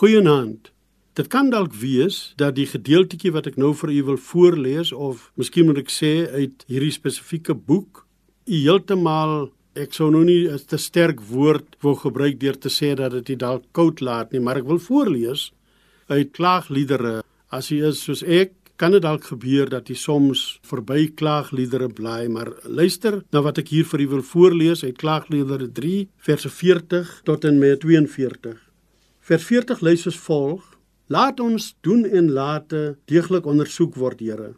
Goeienaand. Dit kan dalk wees dat die gedeeltjie wat ek nou vir u wil voorlees of miskien moet ek sê uit hierdie spesifieke boek u heeltemal ek sou nou nie 'n te sterk woord wou gebruik deur te sê dat dit dalk koud laat nie, maar ek wil voorlees uit klaagliedere. As jy is soos ek, kan dit dalk gebeur dat jy soms verby klaagliedere bly, maar luister na wat ek hier vir u wil voorlees uit klaagliedere 3 verse 40 tot en met 42. Vers 40 lees soos volg: Laat ons doen en late deeglik ondersoek word, Here,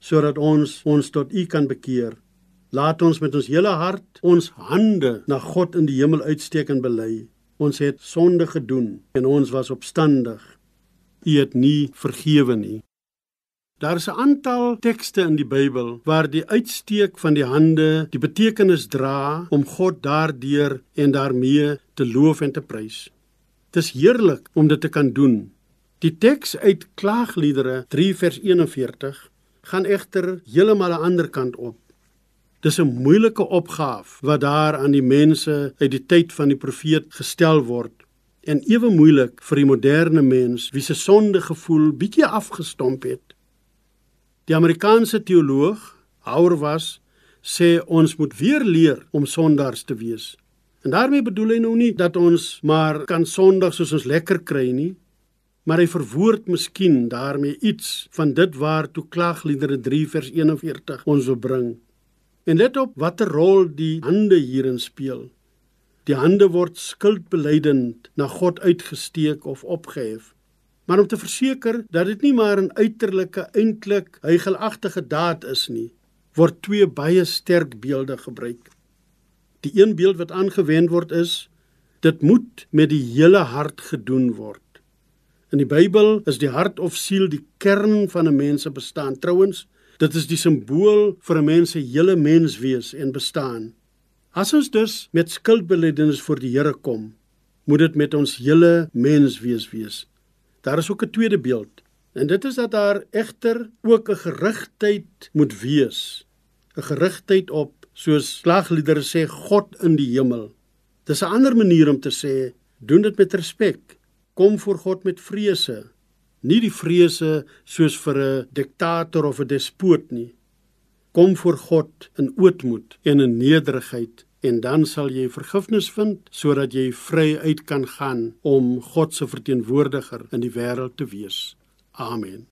sodat ons ons tot U kan bekeer. Laat ons met ons hele hart ons hande na God in die hemel uitsteek en bely. Ons het sonde gedoen en ons was opstandig. U het nie vergewe nie. Daar is 'n aantal tekste in die Bybel waar die uitsteek van die hande die betekenis dra om God daardeur en daarmee te loof en te prys. Dit is heerlik om dit te kan doen. Die teks uit Klaagliedere 3 vers 41 gaan egter heeltemal aan die ander kant op. Dis 'n moeilike opgawe wat daar aan die mense uit die tyd van die profeet gestel word en ewe moeilik vir die moderne mens wie se sonde gevoel bietjie afgestomp het. Die Amerikaanse teoloog Hauerwas sê ons moet weer leer om sondaars te wees. En daarmee bedoel hy nou nie dat ons maar kan sondig soos ons lekker kry nie, maar hy verwoord miskien daarmee iets van dit waartoe Klagliedere 3 vers 41 ons wil bring. En let op watter rol die hande hierin speel. Die hande word skuldbeleidend na God uitgesteek of opgehef. Maar om te verseker dat dit nie maar 'n uiterlike eintlik heigelagtige daad is nie, word twee baie sterk beelde gebruik. Die een beeld wat aangewend word is dit moet met die hele hart gedoen word. In die Bybel is die hart of siel die kern van 'n mens se bestaan. Trouwens, Dit is die simbool vir 'n mens se hele menswees en bestaan. As ons dus met skuldbeledenis voor die Here kom, moet dit met ons hele menswees wees. Daar is ook 'n tweede beeld, en dit is dat daar egter ook 'n gerigtheid moet wees. 'n Gerigtheid op, soos klagliedere sê, God in die hemel. Dis 'n ander manier om te sê, doen dit met respek. Kom voor God met vrese nie die vrese soos vir 'n diktator of 'n despoot nie. Kom voor God in ootmoed en in nederigheid en dan sal jy vergifnis vind sodat jy vry uit kan gaan om God se verteenwoordiger in die wêreld te wees. Amen.